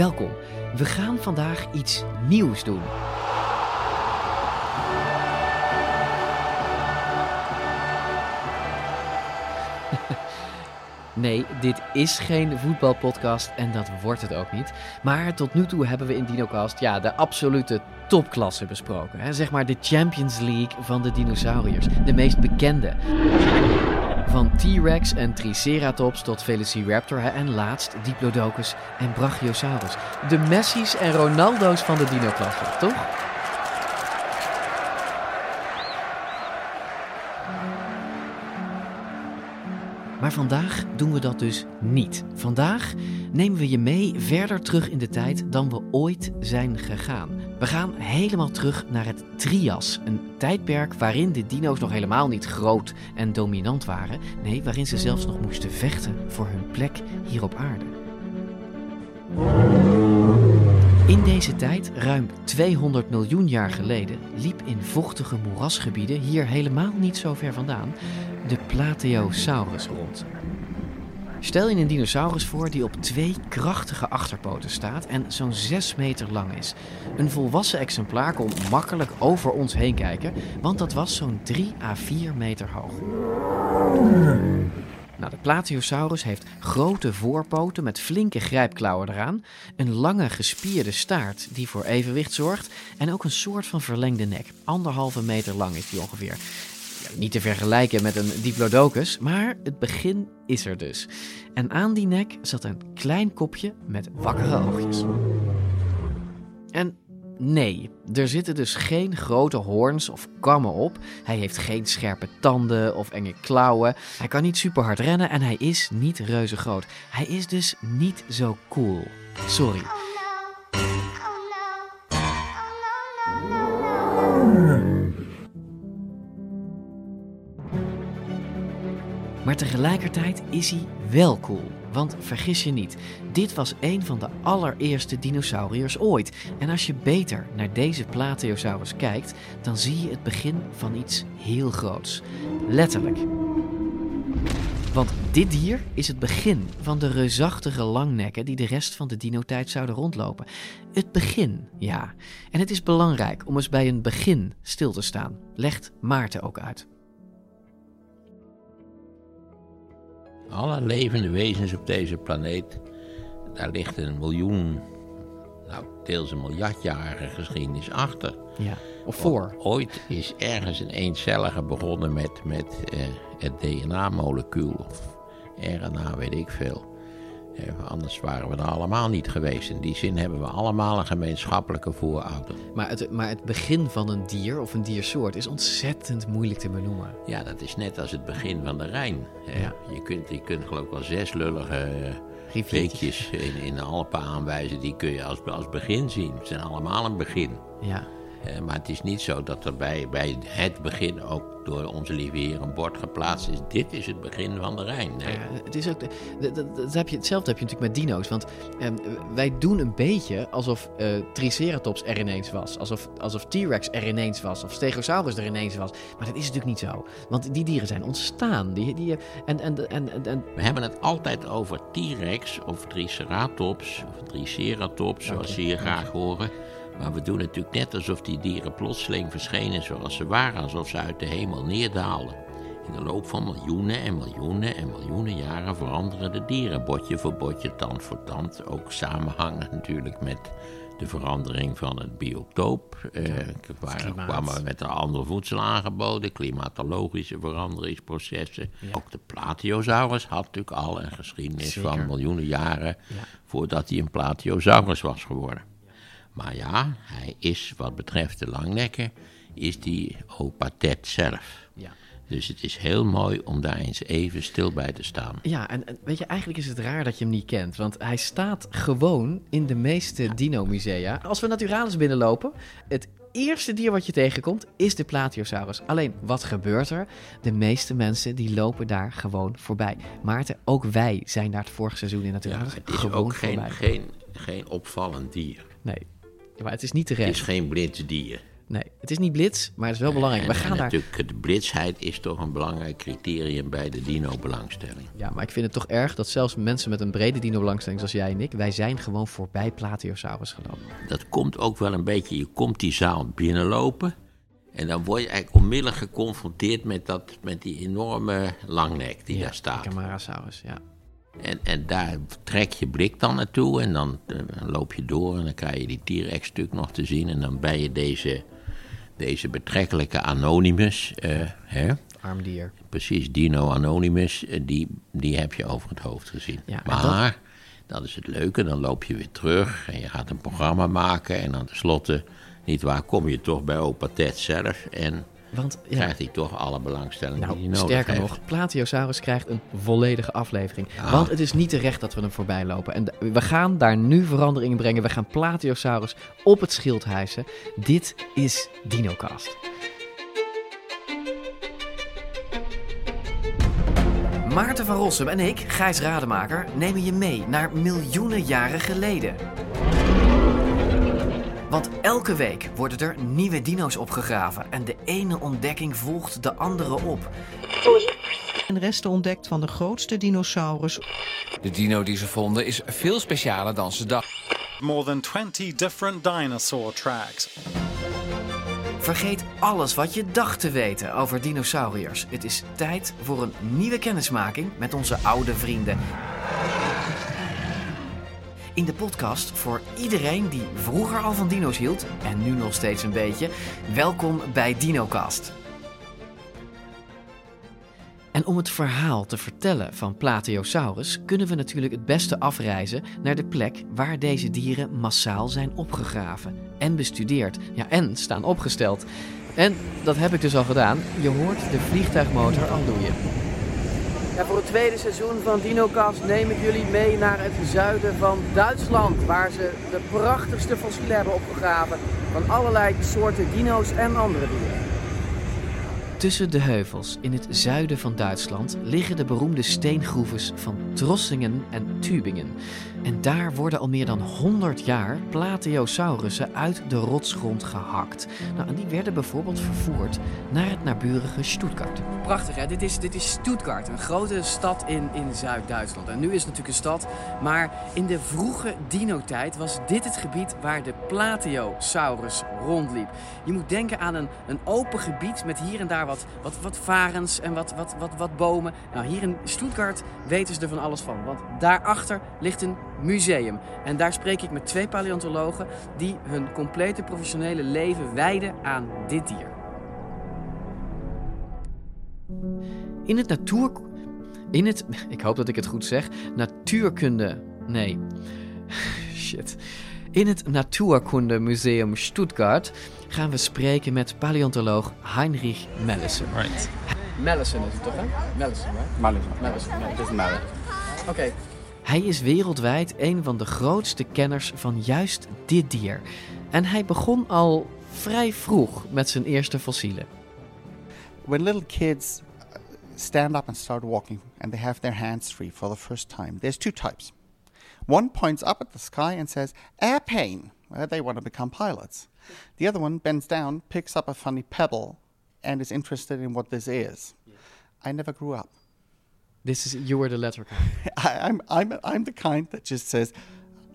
Welkom. We gaan vandaag iets nieuws doen. Nee, dit is geen voetbalpodcast en dat wordt het ook niet. Maar tot nu toe hebben we in DinoCast ja, de absolute topklasse besproken. Hè? Zeg maar de Champions League van de dinosauriërs. De meest bekende. Van T-Rex en Triceratops tot Velociraptor en laatst Diplodocus en Brachiosaurus. De Messi's en Ronaldo's van de dino-klasse, toch? Maar vandaag doen we dat dus niet. Vandaag nemen we je mee verder terug in de tijd dan we ooit zijn gegaan. We gaan helemaal terug naar het Trias, een tijdperk waarin de dino's nog helemaal niet groot en dominant waren. Nee, waarin ze zelfs nog moesten vechten voor hun plek hier op aarde. In deze tijd, ruim 200 miljoen jaar geleden, liep in vochtige moerasgebieden, hier helemaal niet zo ver vandaan, de Plateosaurus rond. Stel je een dinosaurus voor die op twee krachtige achterpoten staat en zo'n 6 meter lang is. Een volwassen exemplaar kon makkelijk over ons heen kijken, want dat was zo'n 3 à 4 meter hoog. Nou, de Plateosaurus heeft grote voorpoten met flinke grijpklauwen eraan, een lange gespierde staart die voor evenwicht zorgt en ook een soort van verlengde nek. Anderhalve meter lang is die ongeveer. Ja, niet te vergelijken met een Diplodocus, maar het begin is er dus. En aan die nek zat een klein kopje met wakkere oogjes. En nee, er zitten dus geen grote hoorns of kammen op. Hij heeft geen scherpe tanden of enge klauwen. Hij kan niet super hard rennen en hij is niet reuze groot. Hij is dus niet zo cool. Sorry. Maar tegelijkertijd is hij wel cool. Want vergis je niet, dit was een van de allereerste dinosauriërs ooit. En als je beter naar deze Plateosaurus kijkt, dan zie je het begin van iets heel groots. Letterlijk. Want dit dier is het begin van de reusachtige langnekken die de rest van de dinotijd zouden rondlopen. Het begin, ja. En het is belangrijk om eens bij een begin stil te staan. Legt Maarten ook uit. Alle levende wezens op deze planeet, daar ligt een miljoen, nou deels een miljardjarige geschiedenis achter. Ja. Of voor. Ooit is ergens een eencellige begonnen met, met eh, het DNA-molecuul, of RNA, weet ik veel. Eh, anders waren we er allemaal niet geweest. In die zin hebben we allemaal een gemeenschappelijke voorouder. Maar het, maar het begin van een dier of een diersoort is ontzettend moeilijk te benoemen. Ja, dat is net als het begin van de Rijn. Ja. Je, kunt, je kunt geloof ik wel zes lullige eh, beekjes in, in de Alpen aanwijzen. Die kun je als, als begin zien. Ze zijn allemaal een begin. Ja. Eh, maar het is niet zo dat er bij, bij het begin ook door onze lieve heer een bord geplaatst is. Dit is het begin van de Rijn. Nee. Ja, het is ook. de- dat heb je, hetzelfde heb je natuurlijk met dino's. Want ehm, wij doen een beetje alsof eh, Triceratops er ineens was. Alsof, alsof T-Rex er ineens was. Of Stegosaurus er ineens was. Maar dat is natuurlijk niet zo. Want die dieren zijn ontstaan. Die, die, en, en, en, en, en We hebben het altijd over T-Rex of Triceratops of Triceratops, zoals ze hier graag horen. Maar we doen natuurlijk net alsof die dieren plotseling verschenen zoals ze waren, alsof ze uit de hemel neerdaalden. In de loop van miljoenen en miljoenen en miljoenen jaren veranderen de dieren, botje voor botje, tand voor tand. Ook samenhangend natuurlijk met de verandering van het biotoop. Eh, waar kwamen we met een andere voedsel aangeboden, klimatologische veranderingsprocessen. Ook de Plateosaurus had natuurlijk al een geschiedenis Zeker. van miljoenen jaren Ja. voordat hij een Plateosaurus was geworden. Maar ja, hij is wat betreft de langnekken, is die opatet zelf. ja. Dus het is heel mooi om daar eens even stil bij te staan. Ja, en, weet je, eigenlijk is het raar dat je hem niet kent. Want hij staat gewoon in de meeste dino-musea. Als we Naturalis binnenlopen, het eerste dier wat je tegenkomt is de Platyosaurus. Alleen, wat gebeurt er? De meeste mensen die lopen daar gewoon voorbij. Maarten, ook wij zijn daar het vorige seizoen in Ja, Naturalis het is gewoon ook geen, voorbij. geen, geen opvallend dier. Nee, Ja, maar het is niet Het terecht. is geen blitzdier. Nee, het is niet blitz, maar het is wel belangrijk. We gaan daar... natuurlijk, de blitsheid is toch een belangrijk criterium bij de dino-belangstelling. Ja, maar ik vind het toch erg dat zelfs mensen met een brede dino-belangstelling zoals jij en ik... wij zijn gewoon voorbij Platyosaurus gelopen. Dat komt ook wel een beetje, je komt die zaal binnenlopen... en dan word je eigenlijk onmiddellijk geconfronteerd met, dat, met die enorme langnek die daar staat. Camarasaurus, ja. En, en daar trek je blik dan naartoe en dan eh, loop je door en dan krijg je die T-Rex-stuk nog te zien. En dan ben je deze, deze betrekkelijke Anonymous, eh, hè? Arm dier. precies, Dino Anonymous, eh, die, die heb je over het hoofd gezien. Ja, maar, dat... is het leuke, dan loop je weer terug en je gaat een programma maken. En dan tenslotte, niet waar, kom je toch bij opa Ted zelf en Want ja, krijgt hij toch alle belangstelling die hij nou, nodig sterker heeft. nog, Platyosaurus krijgt een volledige aflevering. Want het is niet terecht dat we hem voorbij lopen. En we gaan daar nu veranderingen brengen. We gaan Platyosaurus op het schild hijsen. Dit is DinoCast. Maarten van Rossum en ik, Gijs Rademaker, nemen je mee naar miljoenen jaren geleden. Want elke week worden er nieuwe dino's opgegraven en de ene ontdekking volgt de andere op. en resten ontdekt van de grootste dinosaurus De dino die ze vonden is veel specialer dan ze dachten. More than 20 different dinosaur tracks. Vergeet alles wat je dacht te weten over dinosauriërs. Het is tijd voor een nieuwe kennismaking met onze oude vrienden. In de podcast voor iedereen die vroeger al van dino's hield en nu nog steeds een beetje. Welkom bij DinoCast. En om het verhaal te vertellen van Plateosaurus kunnen we natuurlijk het beste afreizen naar de plek waar deze dieren massaal zijn opgegraven en bestudeerd. Ja, en staan opgesteld. En dat heb ik dus al gedaan. Je hoort de vliegtuigmotor al loeien. Voor het tweede seizoen van DinoCast neem ik jullie mee naar het zuiden van Duitsland, waar ze de prachtigste fossielen hebben opgegraven van allerlei soorten dino's en andere dieren. Tussen de heuvels in het zuiden van Duitsland liggen de beroemde steengroeves van Trossingen en Tübingen. En daar worden al meer dan 100 jaar Plateosaurussen uit de rotsgrond gehakt. Nou, en die werden bijvoorbeeld vervoerd naar het naburige Stuttgart. Prachtig hè, dit is, dit is Stuttgart, een grote stad in, in Zuid-Duitsland. En nu is het natuurlijk een stad, maar in de vroege dino-tijd was dit het gebied waar de Plateosaurus rondliep. Je moet denken aan een, een open gebied met hier en daar wat, wat, wat varens en wat, wat, wat, wat bomen. Nou, hier in Stuttgart weten ze er van alles van, want daarachter ligt een museum. En daar spreek ik met twee paleontologen die hun complete professionele leven wijden aan dit dier. In het natuur... In het... Ik hoop dat ik het goed zeg. Natuurkunde... Nee. Shit. In het Natuurkundemuseum Stuttgart gaan we spreken met paleontoloog Heinrich Melissen. Right. Melissen is het toch, hè? Right? Melissen, nee. Het is Malissen. Hij is wereldwijd een van de grootste kenners van juist dit dier. En hij begon al vrij vroeg met zijn eerste fossielen. when little kids uh, stand up and start walking and they have their hands free for the first time, there's two types. One points up at the sky and says, airplane. Well, they want to become pilots. The other one bends down, picks up a funny pebble, and is interested in what this is. I never grew up. This is you were the letter kind. I, I'm, I'm, I'm the kind that just says,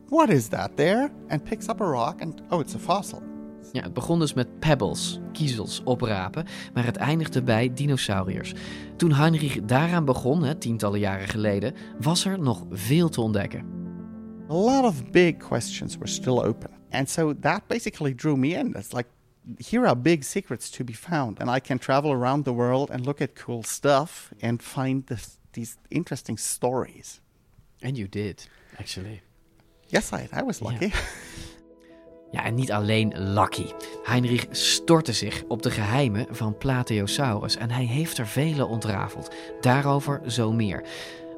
what is that there? And picks up a rock and, oh, it's a fossil. Ja, het begon dus met pebbles, kiezels, oprapen, maar het eindigde bij dinosauriërs. Toen Heinrich daaraan begon, hè, tientallen jaren geleden, was er nog veel te ontdekken. A lot of big questions were still open. And so that basically drew me in. It's like, here are big secrets to be found. And I can travel around the world and look at cool stuff and find this, these interesting stories. And you did, actually. Yes, I, I was lucky. Ja, en niet alleen Lucky. Heinrich stortte zich op de geheimen van Plateosaurus en hij heeft er vele ontrafeld. Daarover zo meer.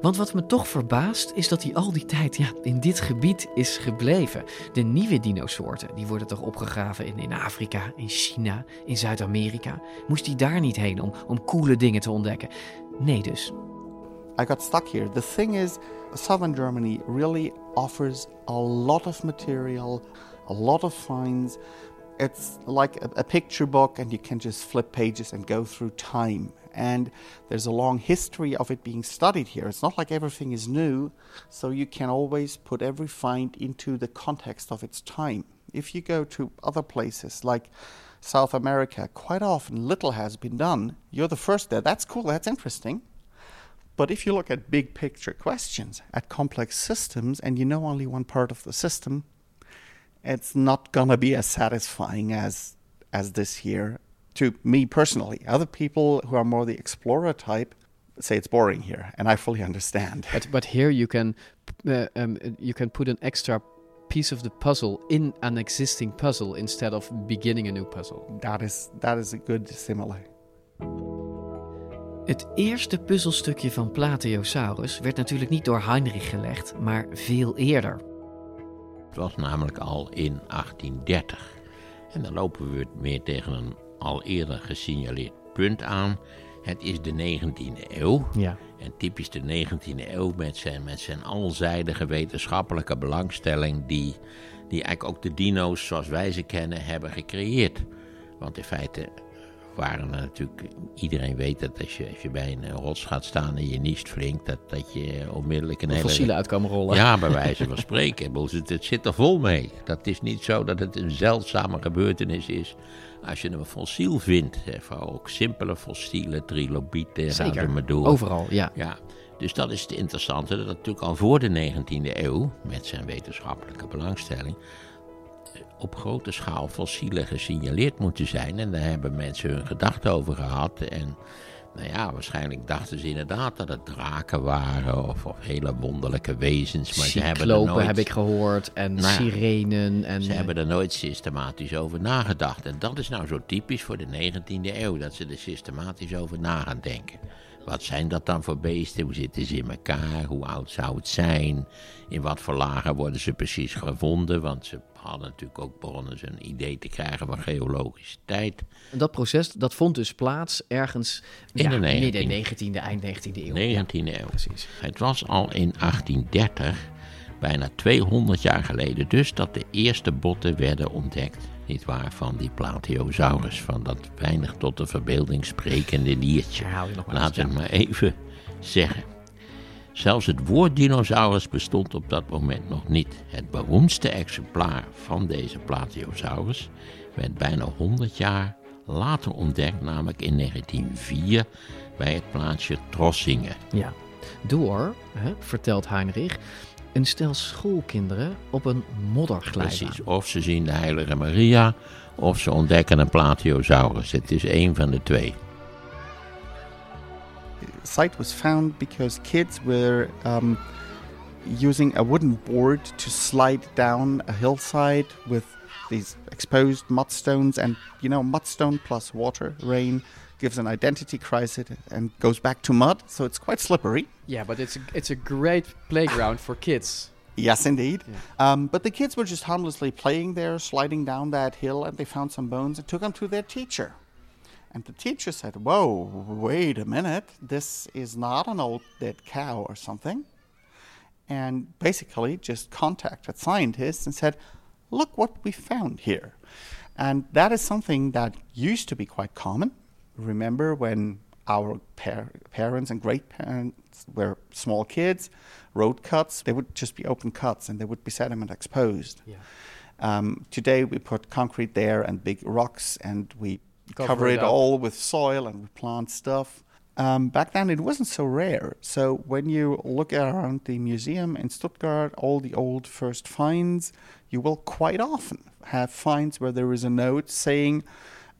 Want wat me toch verbaast is dat hij al die tijd ja, in dit gebied is gebleven. De nieuwe dinosoorten die worden toch opgegraven in, in Afrika, in China, in Zuid-Amerika. Moest hij daar niet heen om, om coole dingen te ontdekken? Nee dus. I got stuck here. The thing is, southern Germany really offers a lot of material, a lot of finds. It's like a, a picture book, and you can just flip pages and go through time. And there's a long history of it being studied here. It's not like everything is new, so you can always put every find into the context of its time. If you go to other places like South America, quite often little has been done. You're the first there. That's cool, that's interesting. But if you look at big picture questions, at complex systems, and you know only one part of the system, it's not gonna be as satisfying as as this here to me personally. Other people who are more the explorer type say it's boring here, and I fully understand. But, but here you can uh, um, you can put an extra piece of the puzzle in an existing puzzle instead of beginning a new puzzle. That is that is a good simile. Het eerste puzzelstukje van Plateosaurus werd natuurlijk niet door Heinrich gelegd, maar veel eerder. Het was namelijk al in 1830. En dan lopen we weer tegen een al eerder gesignaleerd punt aan. Het is de 19e eeuw. Ja. En typisch de 19e eeuw met zijn, met zijn alzijdige wetenschappelijke belangstelling, die, die eigenlijk ook de dino's zoals wij ze kennen hebben gecreëerd. Want in feite waren er natuurlijk, iedereen weet dat als je, als je bij een rots gaat staan en je niest flink, dat, dat je onmiddellijk een hele... Fossielen uit kan rollen. Ja, bij wijze van spreken. Het, het zit er vol mee. Dat is niet zo dat het een zeldzame gebeurtenis is als je een fossiel vindt. Voor ook simpele fossielen, trilobieten, gaan ze maar door. overal, ja. ja. Dus dat is het interessante, dat natuurlijk al voor de 19e eeuw, met zijn wetenschappelijke belangstelling, op grote schaal fossielen gesignaleerd moeten zijn. En daar hebben mensen hun gedachten over gehad. En nou ja, waarschijnlijk dachten ze inderdaad dat het draken waren of, of hele wonderlijke wezens. Maar ze hebben er nooit, heb ik gehoord en Nou sirenen. En, ze hebben er nooit systematisch over nagedacht. En dat is nou zo typisch voor de 19e eeuw, dat ze er systematisch over na gaan denken. Wat zijn dat dan voor beesten? Hoe zitten ze in elkaar? Hoe oud zou het zijn? In wat voor lagen worden ze precies gevonden? Want ze hadden natuurlijk ook begonnen een idee te krijgen van geologische tijd. En dat proces dat vond dus plaats ergens In ja, de 19e. midden 19e, eind 19e eeuw. 19e eeuw. Precies. Het was al in 1830, bijna 200 jaar geleden dus, dat de eerste botten werden ontdekt. Niet waar, van die Plateosaurus, van dat weinig tot de verbeelding sprekende diertje. Laten we het maar even zeggen. Zelfs het woord dinosaurus bestond op dat moment nog niet. Het beroemdste exemplaar van deze Plateosaurus werd bijna 100 jaar later ontdekt, namelijk in 1904 bij het plaatsje Trossingen. Ja. Door, hè, vertelt Heinrich, een stel schoolkinderen op een modderglijbaan. Precies, of ze zien de Heilige Maria, of ze ontdekken een Plateosaurus. Het is één van de twee. Site was found because kids were um, using a wooden board to slide down a hillside with these exposed mudstones, and you know, mudstone plus water, rain gives an identity crisis and goes back to mud, so it's quite slippery. Yeah, but it's a, it's a great playground for kids. Yes, indeed. Um, but the kids were just harmlessly playing there, sliding down that hill, and they found some bones and took them to their teacher. And the teacher said, Whoa, wait a minute. This is not an old dead cow or something. And basically just contacted scientists and said, Look what we found here. And that is something that used to be quite common. Remember when our par- parents and great parents were small kids, road cuts, they would just be open cuts and there would be sediment exposed. Yeah. Um, today we put concrete there and big rocks and we Cover cover, it up. all with soil and plant stuff. Um, back then it wasn't so rare. So when you look around the museum in Stuttgart, all the old first finds, you will quite often have finds where there is a note saying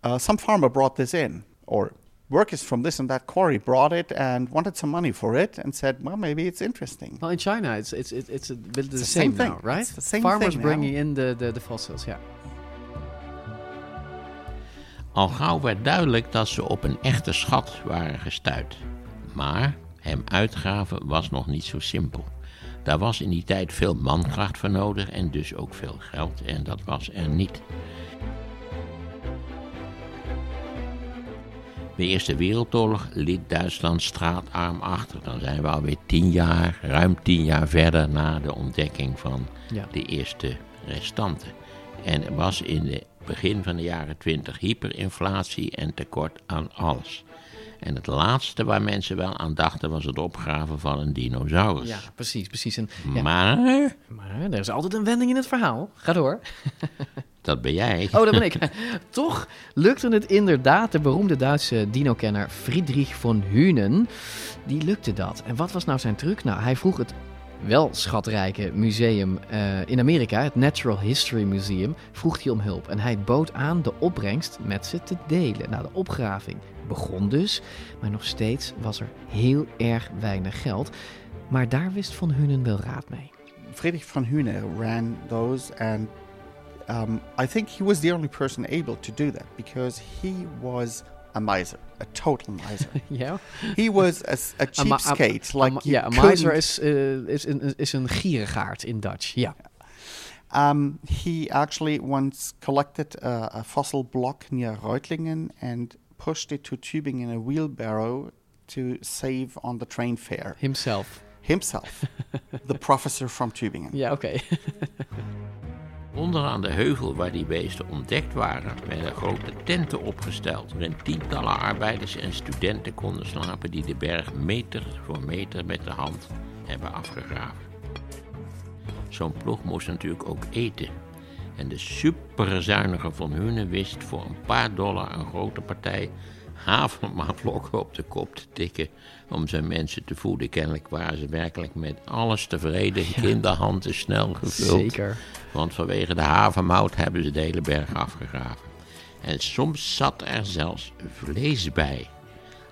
uh, some farmer brought this in or workers from this and that quarry brought it and wanted some money for it and said, well, maybe it's interesting. Well, in China, it's it's it's, it's a bit the, the same, same thing. now, right? It's the same Farmers thing bringing in the, the, the fossils, yeah. Al gauw werd duidelijk dat ze op een echte schat waren gestuurd. Maar hem uitgraven was nog niet zo simpel. Daar was in die tijd veel mankracht voor nodig en dus ook veel geld en dat was er niet. De Eerste Wereldoorlog liet Duitsland straatarm achter. Dan zijn we alweer tien jaar, ruim tien jaar verder na de ontdekking van Ja. de eerste restanten. En er was in het begin van de jaren twintig hyperinflatie en tekort aan alles. En het laatste waar mensen wel aan dachten was het opgraven van een dinosaurus. Ja, precies, precies. En, ja, Maar, maar er is altijd een wending in het verhaal. Ga door. dat ben jij. Oh, dat ben ik. Toch lukte het inderdaad de beroemde Duitse dino-kenner Friedrich von Huenen. Die lukte dat. En wat was nou zijn truc? Nou, hij vroeg het wel schatrijke museum eh, in Amerika, het Natural History Museum, vroeg hij om hulp. En hij bood aan de opbrengst met ze te delen. Nou, de opgraving begon dus, maar nog steeds was er heel erg weinig geld. Maar daar wist Von Hunen wel raad mee. Friedrich von Hühne ran those, and um, I think he was the only person able to do that because he was a miser, a total miser. Ja. He was a, a A a- cheapskate. a like ma- you ja, miser is, eh, is, een, is een gierigaard in Dutch. Ja. Um, he actually once collected a, a fossil block near Reutlingen and pushed it to Tübingen in a wheelbarrow to save on the train fare. Himself. Himself, the professor from Tübingen. Yeah, oké. Onderaan de heuvel waar die beesten ontdekt waren, werden grote tenten opgesteld. Waarin tientallen arbeiders en studenten konden slapen die de berg meter voor meter met de hand hebben afgegraven. Zo'n ploeg moest natuurlijk ook eten. En de superzuinige van Hunen wist voor een paar dollar een grote partij havermaalvlokken op de kop te tikken om zijn mensen te voeden. Kennelijk waren ze werkelijk met alles tevreden. Kinderhand is snel gevuld. Zeker. Want vanwege de havermout hebben ze de hele berg afgegraven. En soms zat er zelfs vlees bij.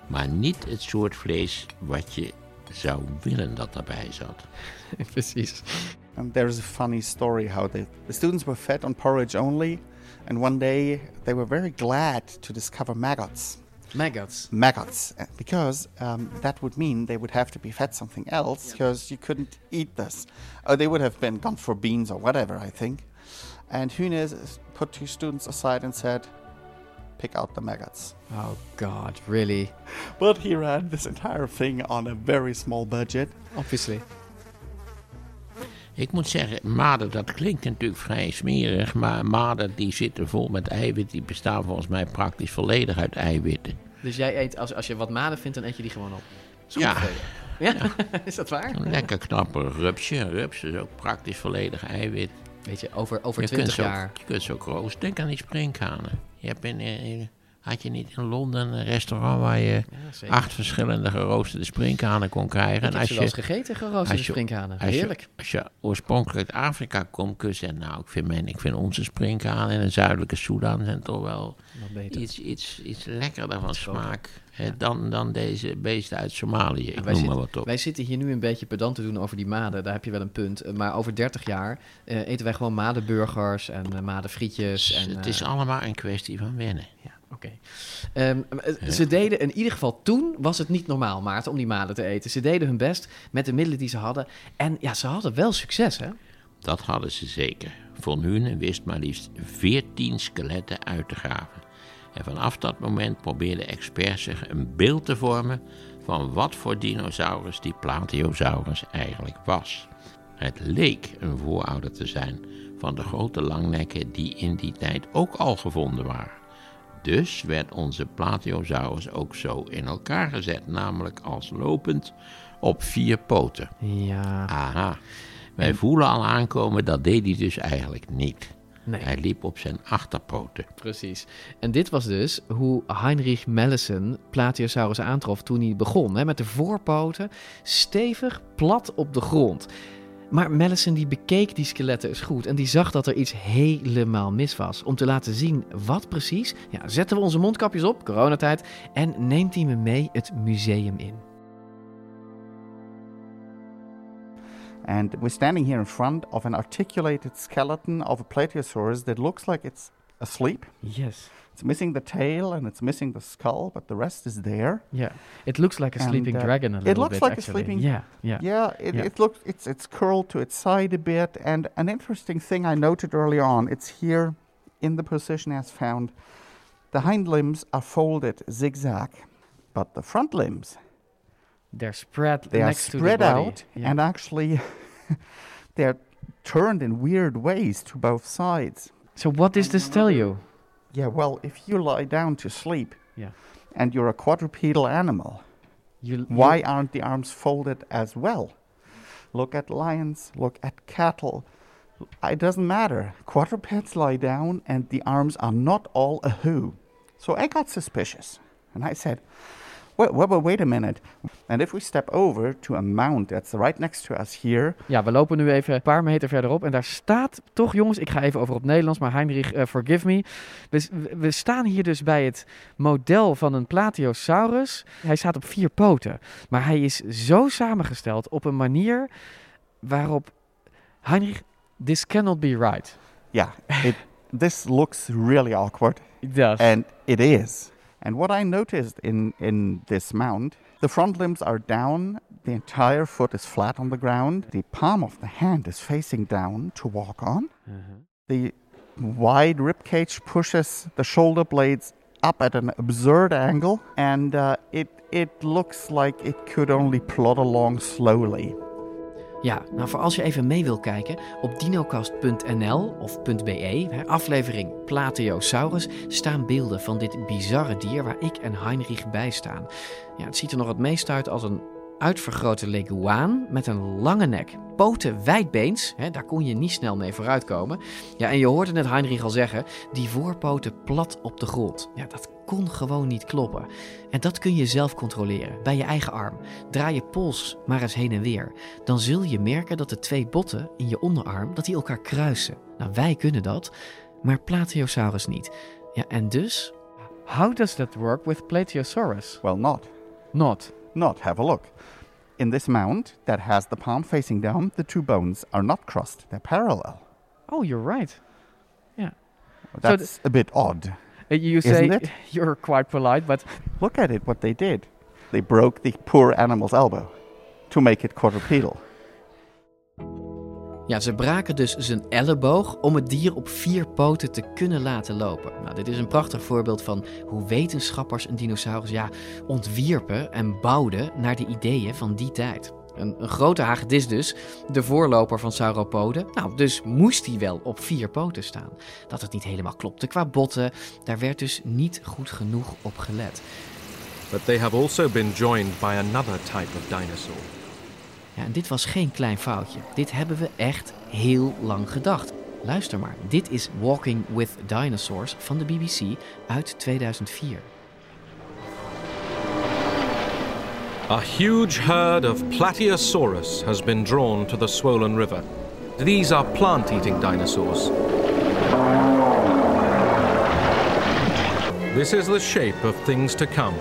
Maar niet het soort vlees wat je zou willen dat erbij zat. Precies. And there's a funny story how the, the students were fed on porridge only, and one day they were very glad to discover maggots. Maggots. Maggots, uh, because um, that would mean they would have to be fed something else, because you couldn't eat this. Or they would have been gone for beans or whatever, I think. And Hunes put two students aside and said, pick out the maggots. Oh god, really? But he ran this entire thing on a very small budget. Obviously. Ik moet zeggen, maden, dat klinkt natuurlijk vrij smerig, maar maden die zitten vol met eiwit, die bestaan volgens mij praktisch volledig uit eiwitten. Dus jij eet, als, als je wat maden vindt, dan eet je die gewoon op. Ja. tevreden. Ja? is dat waar? Een lekker knapper rupsje. Een rups is ook praktisch volledig eiwit. Weet je, over, over Je 20 kunt ze ook- jaar. je kunt ze ook roosteren. Denk aan die sprinkhanen. Je hebt in, in- had je niet in Londen een restaurant waar je acht verschillende geroosterde sprinkhanen kon krijgen? Ik wel eens gegeten, geroosterde als je- sprinkhanen. als je- Heerlijk. Als je oorspronkelijk uit Afrika komt, kun je zeggen, nou, ik vind, mijn, ik vind onze sprinkhanen in de zuidelijke Soedan zijn toch wel iets, iets, iets lekkerder van smaak hè, dan, dan deze beesten uit Somalië. Ik wij, noem zitten, maar wat op. wij zitten hier nu een beetje pedant te doen over die maden. Daar heb je wel een punt. Eh, Maar over 30 jaar eh, eten wij gewoon madenburgers en eh, madenfrietjes. En, het is allemaal een kwestie van wennen. Oké. Ehm, eh, Ze deden, in ieder geval toen was het niet normaal, Maarten, om die maden te eten. Ze deden hun best met de middelen die ze hadden. En ja, ze hadden wel succes, hè? Dat hadden ze zeker. Von Hunen wist maar liefst 14 skeletten uit te graven. En vanaf dat moment probeerden experts zich een beeld te vormen van wat voor dinosaurus die Plateosaurus eigenlijk was. Het leek een voorouder te zijn van de grote langnekken die in die tijd ook al gevonden waren. Dus werd onze Plateosaurus ook zo in elkaar gezet, namelijk als lopend op vier poten. Ja. Aha. Wij voelen al aankomen, dat deed hij dus eigenlijk niet. Nee. Hij liep op zijn achterpoten. Precies. En dit was dus hoe Heinrich Mallison Plateosaurus aantrof toen hij begon. Hè, met de voorpoten stevig plat op de grond. Maar Mallison die bekeek die skeletten eens goed en die zag dat er iets helemaal mis was. Om te laten zien wat precies, ja, zetten we onze mondkapjes op, coronatijd, en neemt hij me mee het museum in. And we're standing here in front of an articulated skeleton of a Plateosaurus that looks like it's asleep. Yes. It's missing the tail and it's missing the skull, but the rest is there. Yeah. It looks like a And, sleeping uh, dragon a little bit. It looks bit, like actually. a sleeping. Yeah, yeah. Yeah. It, Yeah. it looks. It's it's curled to its side a bit, and an interesting thing I noted early on. It's here, in the position as found. The hind limbs are folded zigzag, but the front limbs They're spread they are next to the spread body. out, Yeah. and actually, they're turned in weird ways to both sides. So what does this tell you? Yeah. Well, if you lie down to sleep, Yeah. and you're a quadrupedal animal, You, why aren't the arms folded as well? Look at lions, look at cattle. It doesn't matter. Quadrupeds lie down and the arms are not all a who. So I got suspicious. And I said, wait, wait, wait, wait a minute. And if we step over to a mound that's right next to us here, Ja, we lopen nu even een paar meter verderop. En daar staat toch, jongens, ik ga even over op Nederlands, maar Heinrich, eh, forgive me. We, we staan hier dus bij het model van een Plateosaurus. Hij staat op vier poten. Maar hij is zo samengesteld op een manier waarop... Heinrich, this cannot be right. yeah, it, this looks really awkward. It does. And it is. And what I noticed in, in this mound, the front limbs are down, the entire foot is flat on the ground, the palm of the hand is facing down to walk on. The wide rib cage pushes the shoulder blades up at an absurd angle, and uh, it, it looks like it could only plod along slowly. Ja, nou voor als je even mee wil kijken, op dinocast.nl of .be, aflevering Plateosaurus, staan beelden van dit bizarre dier waar ik en Heinrich bij staan. Ja, het ziet er nog het meest uit als een uitvergrote leguaan met een lange nek. Poten wijdbeens, hè, daar kon je niet snel mee vooruitkomen. Ja, en je hoorde net Heinrich al zeggen, die voorpoten plat op de grond. Ja, dat kon gewoon niet kloppen. En dat kun je zelf controleren, bij je eigen arm. Draai je pols maar eens heen en weer. Dan zul je merken dat de twee botten in je onderarm, dat die elkaar kruisen. Nou, wij kunnen dat, maar Plateosaurus niet. Ja, en dus... How does that work with Plateosaurus? Well, not. Not. Not. Have a look. In this mound that has the palm facing down, the two bones are not crossed, they're parallel. Oh, you're right. Yeah. That's a bit odd. Uh, You say you're quite polite, but Look at it, what they did. They broke the poor animal's elbow to make it quadrupedal. Ja, ze braken dus zijn elleboog om het dier op vier poten te kunnen laten lopen. Nou, dit is een prachtig voorbeeld van hoe wetenschappers een dinosaurus ja, ontwierpen en bouwden naar de ideeën van die tijd. Een, grote hagedis dus, de voorloper van sauropoden. Nou, dus moest hij wel op vier poten staan. Dat het niet helemaal klopte qua botten, daar werd dus niet goed genoeg op gelet. But they have also been joined by another type of dinosaur. Ja, en dit was geen klein foutje. Dit hebben we echt heel lang gedacht. Luister maar, dit is Walking with Dinosaurs van de BBC uit 2004. A huge herd of Plateosaurus has been drawn to the swollen river. These are plant eating dinosaurs. This is the shape of things to come.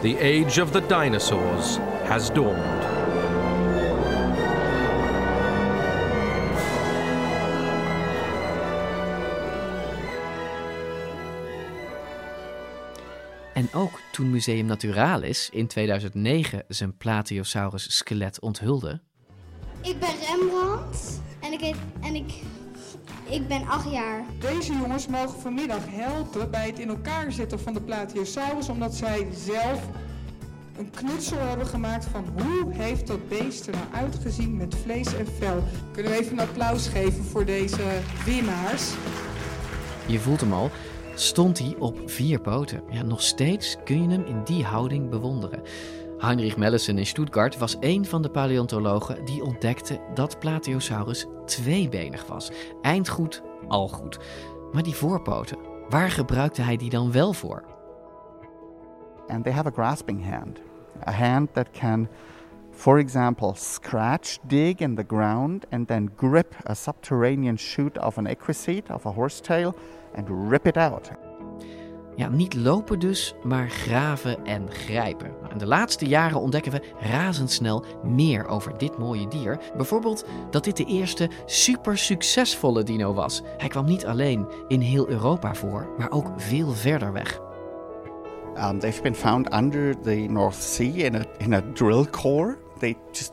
The age of the dinosaurs has dawned. En ook toen Museum Naturalis in 2009 zijn Plateosaurus skelet onthulde, Ik ben Rembrandt en ik, heet, en ik, ik ben acht jaar. Deze jongens mogen vanmiddag helpen bij het in elkaar zetten van de Plateosaurus, omdat zij zelf een knutsel hebben gemaakt van hoe heeft dat beest er nou uitgezien met vlees en vel. Kunnen we even een applaus geven voor deze winnaars? je voelt hem al, stond hij op vier poten. Ja, nog steeds kun je hem in die houding bewonderen. Heinrich Melissen in Stuttgart was een van de paleontologen die ontdekte dat Plateosaurus tweebenig was. Eindgoed, al goed. Maar die voorpoten, waar gebruikte hij die dan wel voor? And they have a grasping hand. A hand that can, for example, scratch, dig in the ground, and then grip a subterranean shoot of an equiseed, of a horsetail, and rip it out. Ja, niet lopen dus, maar graven en grijpen. Nou, in de laatste jaren ontdekken we razendsnel meer over dit mooie dier. Bijvoorbeeld dat dit de eerste super succesvolle dino was. Hij kwam niet alleen in heel Europa voor, maar ook veel verder weg. Um, they've been found under the North Sea in a in a drill core. They just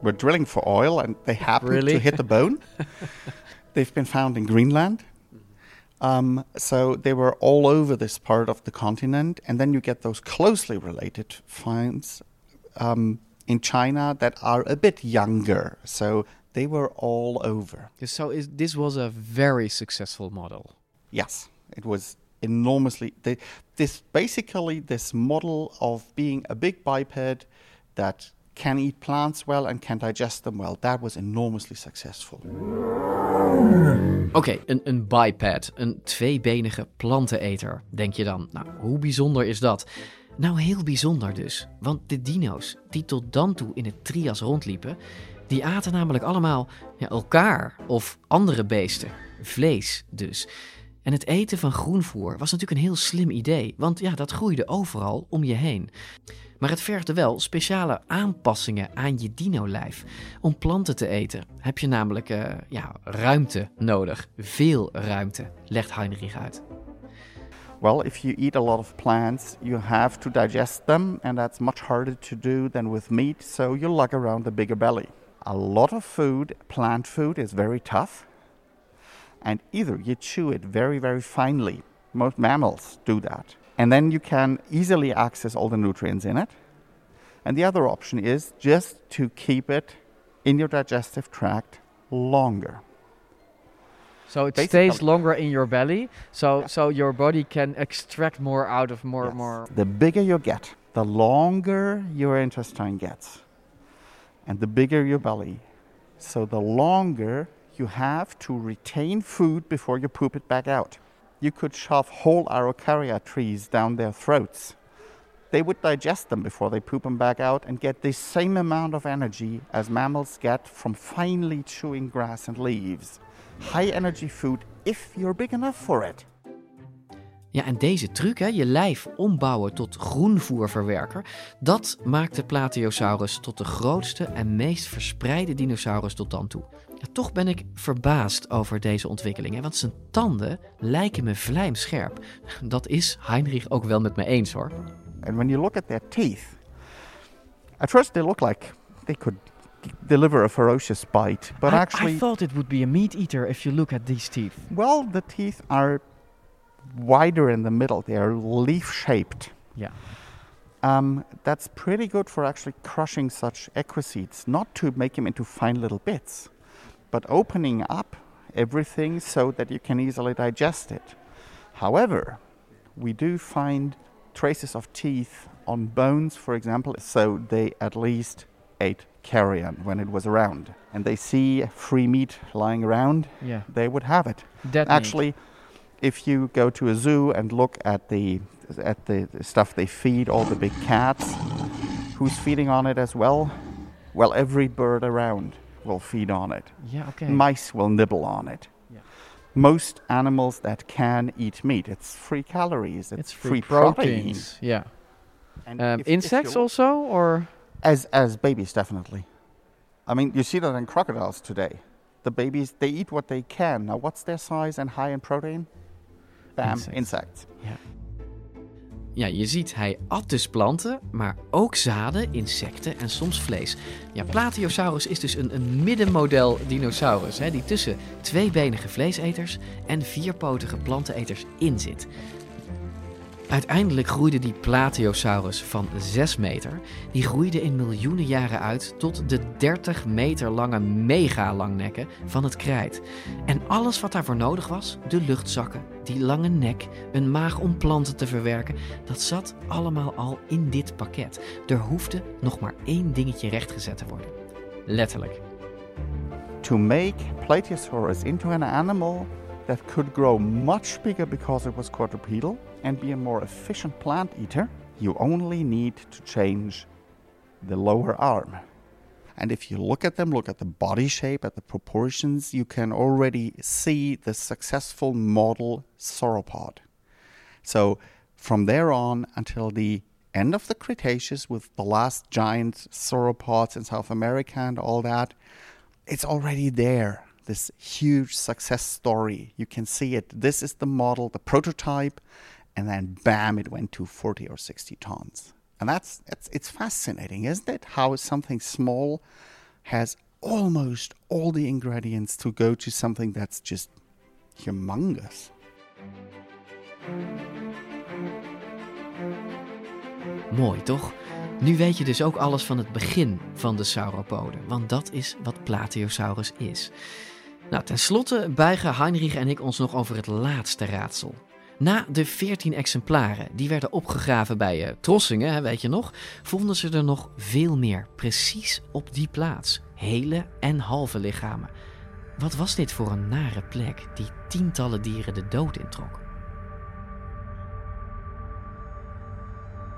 were drilling for oil and they happened Really? to hit the bone. they've been found in Greenland. Um, so they were all over this part of the continent, and then you get those closely related finds um, in China that are a bit younger. So they were all over. So is, this was a very successful model. Yes, it was enormously. They, this basically this model of being a big biped that can eat plants well and can digest them well. That was enormously successful. Oké, een, een biped, een tweebenige planteneter, denk je dan. Nou, hoe bijzonder is dat? Nou, heel bijzonder dus. Want de dino's die tot dan toe in het trias rondliepen, die aten namelijk allemaal ja, elkaar of andere beesten. Vlees dus. En het eten van groenvoer was natuurlijk een heel slim idee, want ja, dat groeide overal om je heen. Maar het vergde wel speciale aanpassingen aan je dino-lijf. Om planten te eten heb je namelijk eh, ja, ruimte nodig. Veel ruimte, legt Heinrich uit. Well, if you eat a lot of plants, you have to digest them, and that's much harder to do than with meat, so you lug around a bigger belly. A lot of food, plant food, is very tough, and either you chew it very, very finely. Most mammals do that. And then you can easily access all the nutrients in it. And the other option is just to keep it in your digestive tract longer. So it Basically- stays longer in your belly, so so your body can extract more out of more more. The bigger you get, the longer your intestine gets, and the bigger your belly. So the longer you have to retain food before you poop it back out. You could shove whole Araucaria trees down their throats. They would digest them before they poop them back out and get the same amount of energy as mammals get from finely chewing grass and leaves. High energy food if you're big enough for it. Ja, en deze truc, hè, je lijf ombouwen tot groenvoerverwerker, dat maakt de Plateosaurus tot de grootste en meest verspreide dinosaurus tot dan toe. Ja, toch ben ik verbaasd over deze ontwikkelingen, want zijn tanden lijken me vlijmscherp. Dat is Heinrich ook wel met me eens hoor. And when you look at their teeth, at first they look like they could deliver a ferocious bite, but I, actually, I thought it would be a meat eater if you look at these teeth. well, the teeth are wider in the middle. They are leaf shaped. Yeah. Um, that's pretty good for actually crushing such equiseeds, not to make them into fine little bits, but opening up everything so that you can easily digest it. However, we do find traces of teeth on bones, for example, so they at least ate carrion when it was around. And they see free meat lying around, Yeah. they would have it. Dead meat. Actually, if you go to a zoo and look at the at the stuff they feed all the big cats, who's feeding on it as well? Well, every bird around will feed on it. Yeah, okay. Mice will nibble on it. Yeah. Most animals that can eat meat, it's free calories, it's, It's free, free, protein. proteins. Yeah. And Um, if- if insects you- also, or As as babies, definitely. I mean, you see that in crocodiles today. The babies they eat what they can. Now, what's their size and high in protein? Bam, Insects. insects. yeah. Ja, je ziet, hij at dus planten, maar ook zaden, insecten en soms vlees. Ja, Plateosaurus is dus een, een middenmodel dinosaurus, hè, die tussen tweebenige vleeseters en vierpotige planteneters in zit. Uiteindelijk groeide die Plateosaurus van 6 meter. Die groeide in miljoenen jaren uit tot de 30 meter lange megalangnekken van het krijt. En alles wat daarvoor nodig was, de luchtzakken, die lange nek, een maag om planten te verwerken, dat zat allemaal al in dit pakket. Er hoefde nog maar één dingetje rechtgezet te worden. Letterlijk. To make Plateosaurus into an animal that could grow much bigger because it was quadrupedal and be a more efficient plant eater, you only need to change the lower arm. And if you look at them, look at the body shape, at the proportions, you can already see the successful model sauropod. So from there on until the end of the Cretaceous with the last giant sauropods in South America and all that, it's already there. This huge success story. You can see it. This is the model, the prototype, and then bam, it went to 40 or 60 tons. And that's it's, it's fascinating, isn't it? How something small has almost all the ingredients to go to something that's just humongous. Mooi toch? Nu weet je dus ook alles van het begin van de sauropoden, want dat is wat Plateosaurus is. Nou, ten slotte buigen Heinrich en ik ons nog over het laatste raadsel. Na de 14 exemplaren die werden opgegraven bij uh, Trossingen, weet je nog, vonden ze er nog veel meer, precies op die plaats. Hele en halve lichamen. Wat was dit voor een nare plek die tientallen dieren de dood introk?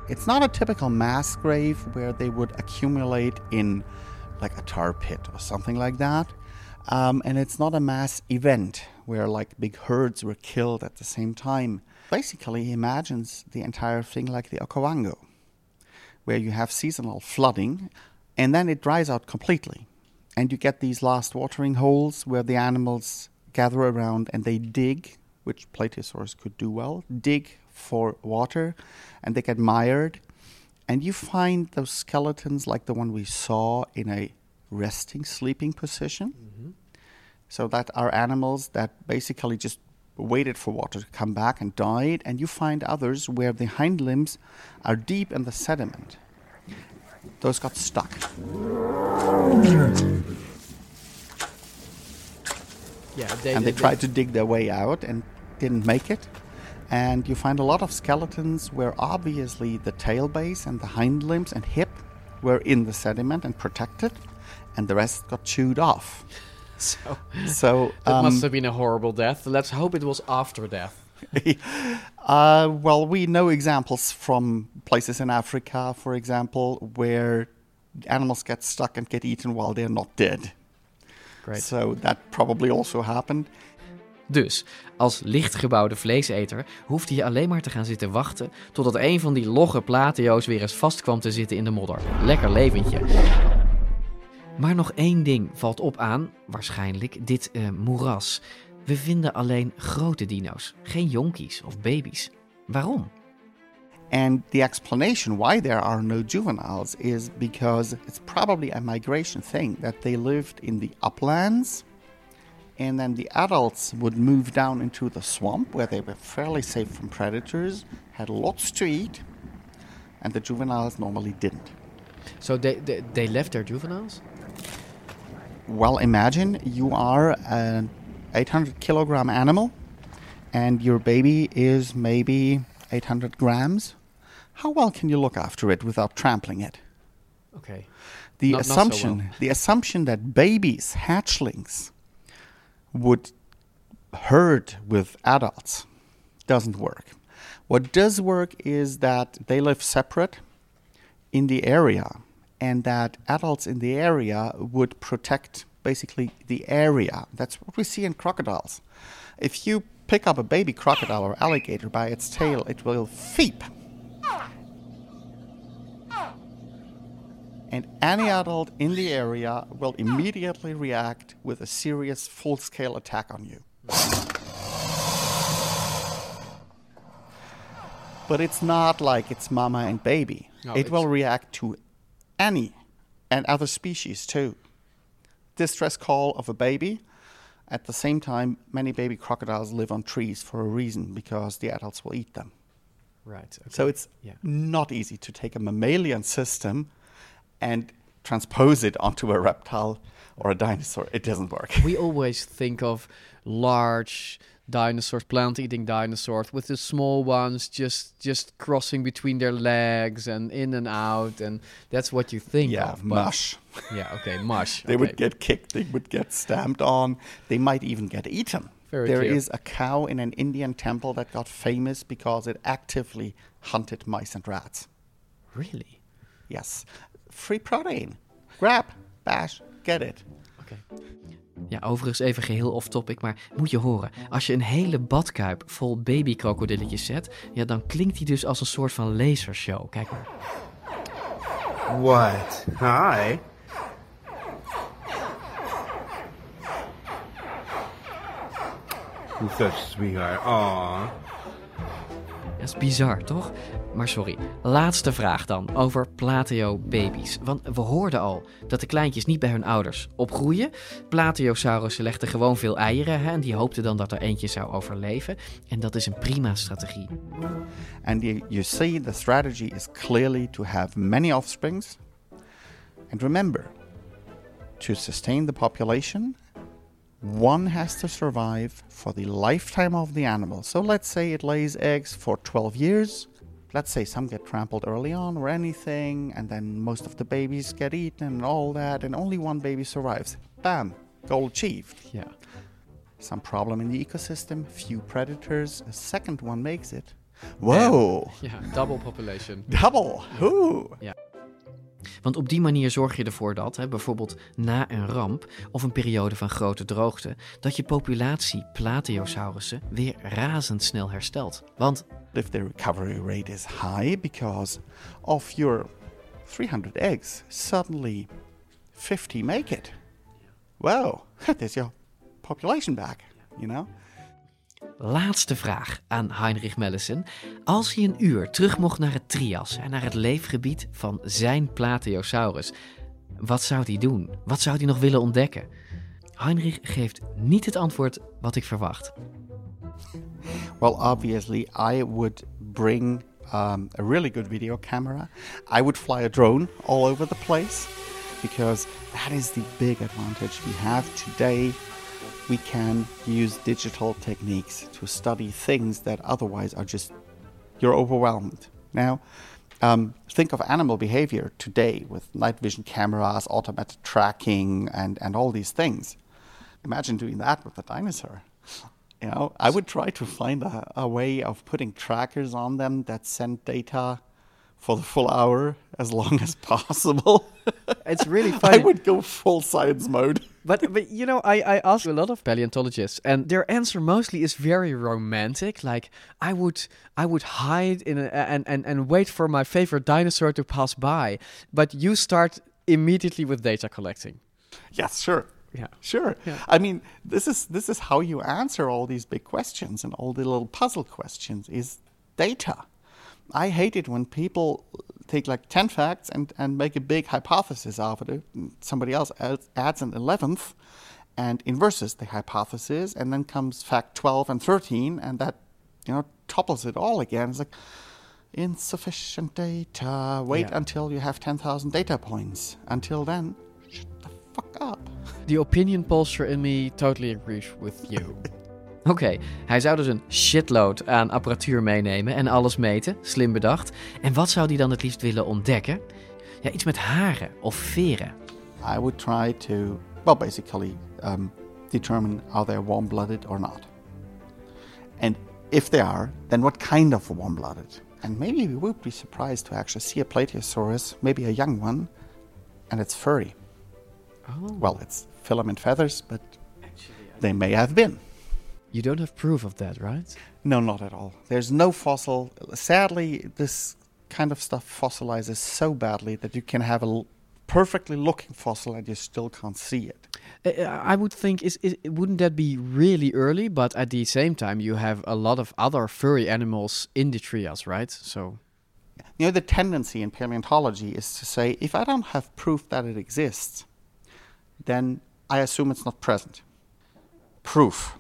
It's not a typical mass grave where they would accumulate in like a tar pit or something like that. Um, and it's not a mass event where like big herds were killed at the same time. Basically, he imagines the entire thing like the Okavango, where you have seasonal flooding and then it dries out completely. And you get these last watering holes where the animals gather around and they dig, which Plateosaurus could do well, dig for water, and they get mired. And you find those skeletons like the one we saw in a resting, sleeping position. Mm-hmm. So that are animals that basically just waited for water to come back and died. And you find others where the hind limbs are deep in the sediment. Those got stuck. Yeah, they, and they, they tried to dig their way out and didn't make it. And you find a lot of skeletons where obviously the tail base and the hind limbs and hip were in the sediment and protected, and the rest got chewed off. So, so that um, must have been a horrible death. Let's hope it was after death. uh, well, we know examples from places in Africa, for example, where animals get stuck and get eaten while they're not dead. Great. So that probably also happened. Dus, als lichtgebouwde vleeseter hoefde je alleen maar te gaan zitten wachten totdat een van die logge plateo's weer eens vast kwam te zitten in de modder. Lekker leventje. Maar nog één ding valt op aan, waarschijnlijk, dit uh, moeras. We vinden alleen grote dino's, geen jonkies of baby's. Waarom? And the explanation why there are no juveniles is because it's probably a migration thing that they lived in the uplands and then the adults would move down into the swamp where they were fairly safe from predators, had lots to eat, and the juveniles normally didn't. So they, they, they left their juveniles? Well, imagine you are an 800 kilogram animal and your baby is maybe 800 grams. How well can you look after it without trampling it? Okay. The Not- not so assumption, well. the assumption that babies, hatchlings, would herd with adults doesn't work. What does work is that they live separate in the area and that adults in the area would protect basically the area. That's what we see in crocodiles. If you pick up a baby crocodile or alligator by its tail, it will feep. And any adult in the area will immediately react with a serious full scale attack on you. But it's not like it's mama and baby. No, it will react to any and other species too. Distress call of a baby. At the same time, many baby crocodiles live on trees for a reason because the adults will eat them. Right. okay. So it's Yeah. not easy to take a mammalian system and transpose it onto a reptile or a dinosaur. It doesn't work. we always think of large dinosaurs, plant-eating dinosaurs, with the small ones just just crossing between their legs and in and out, and that's what you think Yeah, of. mush. Yeah. Okay. Mush. They okay. would get kicked, they would get stamped on, they might even get eaten. Very There clear. is a cow in an Indian temple that got famous because it actively hunted mice and rats. Really? Yes. Free protein. Grab, bash, get it. Okay. Ja, overigens even geheel off-topic, maar moet je horen. Als je een hele badkuip vol babykrokodilletjes zet, ja, dan klinkt die dus als een soort van lasershow. Kijk maar. What? Hi. You're such sweetheart. Aw. Dat is bizar, toch? Maar sorry, laatste vraag dan over plateo-baby's. Want we hoorden al dat de kleintjes niet bij hun ouders opgroeien. Plateosaurussen legden gewoon veel eieren hè, en die hoopten dan dat er eentje zou overleven. En dat is een prima strategie. And you, you see, the strategy is clearly to have many offsprings. And remember, to sustain the population, one has to survive for the lifetime of the animal. So let's say it lays eggs for 12 years. Let's say some get trampled early on or anything, and then most of the babies get eaten and all that, and only one baby survives. Bam, goal achieved. Yeah. Some problem in the ecosystem, few predators, a second one makes it. Whoa! Yeah. double population. Double! Ooh! Ja. Want op die manier zorg je ervoor dat, hè, bijvoorbeeld na een ramp of een periode van grote droogte, dat je populatie Plateosaurussen weer razendsnel herstelt. Want if the recovery rate is high because of your 300 eggs, suddenly 50 make it. Wow, there's your population back, you know? Laatste vraag aan Heinrich Melissen. Als hij een uur terug mocht naar het Trias en naar het leefgebied van zijn Plateosaurus, wat zou hij doen? Wat zou hij nog willen ontdekken? Heinrich geeft niet het antwoord wat ik verwacht. Well, obviously, I would bring um, a really good video camera. I would fly a drone all over the place because that is the big advantage we have today. We can use digital techniques to study things that otherwise are just, you're overwhelmed. Now, um, think of animal behavior today with night vision cameras, automated tracking, and, and all these things. Imagine doing that with a dinosaur. You know, I would try to find a, a way of putting trackers on them that send data for the full hour as long as possible. It's really funny. I would go full science mode. But but you know, I I ask a lot of paleontologists, and their answer mostly is very romantic. Like I would I would hide in a, and and and wait for my favorite dinosaur to pass by. But you start immediately with data collecting. Yes, sure. Yeah. Sure. Yeah. I mean, this is this is how you answer all these big questions and all the little puzzle questions is data. I hate it when people take like 10 facts and, and make a big hypothesis out of it. Somebody else adds, an 11th and inverses the hypothesis, and then comes fact 12 and 13, and that, you know, topples it all again. It's like, insufficient data. Wait Yeah. until you have 10,000 data points. Until then, shut the fuck up. The opinion pollster in me totally agrees with you. Oké, hij zou dus een shitload aan apparatuur meenemen en alles meten, slim bedacht. En wat zou hij dan het liefst willen ontdekken? Ja, iets met haren of veren. I would try to, well, basically um, determine are they warm blooded or not. And if they are, then what kind of warm blooded? And maybe we would be surprised to actually see a Plateosaurus, maybe a young one, and it's furry. Oh. Well, it's filament feathers, but they may have been. You don't have proof of that, right? No, not at all. There's no fossil. Sadly, this kind of stuff fossilizes so badly that you can have a l- perfectly looking fossil and you still can't see it. Uh, I would think is, is wouldn't that be really early? But at the same time, you have a lot of other furry animals in the trias, right? So You know, the tendency in paleontology is to say if I don't have proof that it exists, then I assume it's not present. Proof.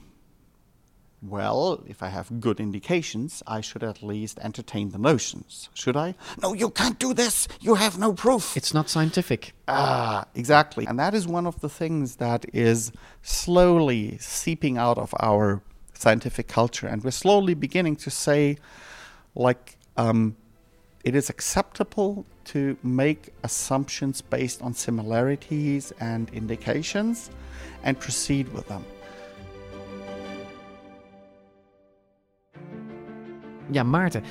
Well, if I have good indications, I should at least entertain the notions, should I? No, you can't do this. You have no proof. it's not scientific. Ah, exactly. And that is one of the things that is slowly seeping out of our scientific culture. And we're slowly beginning to say, like, um, it is acceptable to make assumptions based on similarities and indications and proceed with them. Ja, Maarten,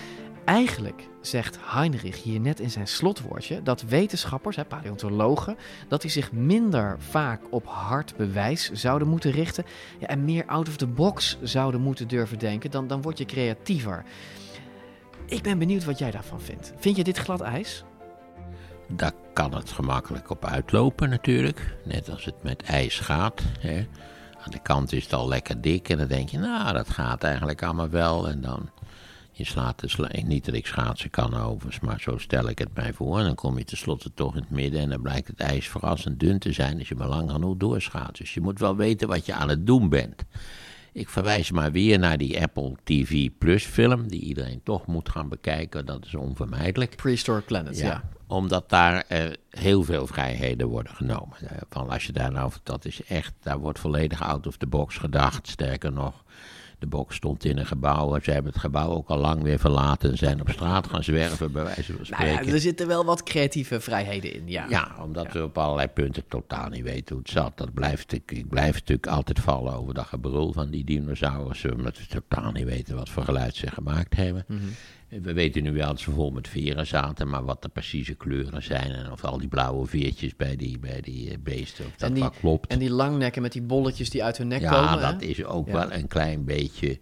eigenlijk zegt Heinrich hier net in zijn slotwoordje dat wetenschappers, hè, paleontologen, dat die zich minder vaak op hard bewijs zouden moeten richten ja, en meer out of the box zouden moeten durven denken, dan, dan word je creatiever. Ik ben benieuwd wat jij daarvan vindt. Vind je dit glad ijs? Daar kan het gemakkelijk op uitlopen natuurlijk. Net als het met ijs gaat. Hè. Aan de kant is het al lekker dik en dan denk je, nou dat gaat eigenlijk allemaal wel. En dan, je slaat de sla niet dat ik schaatsen kan overigens, maar zo stel ik het mij voor. En dan kom je tenslotte toch in het midden en dan blijkt het ijs verrassend dun te zijn als je maar lang genoeg doorschaat. Dus je moet wel weten wat je aan het doen bent. Ik verwijs maar weer naar die Apple TV Plus film, die iedereen toch moet gaan bekijken. Dat is onvermijdelijk. Prehistoric Planet, ja. Omdat daar eh, heel veel vrijheden worden genomen. Eh, van als je daar nou, dat is echt, daar wordt volledig out of the box gedacht. Sterker nog, de box stond in een gebouw. Ze hebben het gebouw ook al lang weer verlaten en zijn op straat gaan zwerven, bij wijze van spreken. Nou ja, er zitten wel wat creatieve vrijheden in, ja. Ja, omdat we op allerlei punten totaal niet weten hoe het zat. Dat blijft, ik, ik blijf natuurlijk altijd vallen over dat gebrul van die dinosaurussen. Omdat we totaal niet weten wat voor geluid ze gemaakt hebben. Mhm. We weten nu wel dat ze vol met veren zaten, maar wat de precieze kleuren zijn en of al die blauwe veertjes bij die, bij die eh, beesten, of dat die, klopt. en die langnekken met die bolletjes die uit hun nek ja, komen. dat hè? is ook Ja. wel een klein beetje,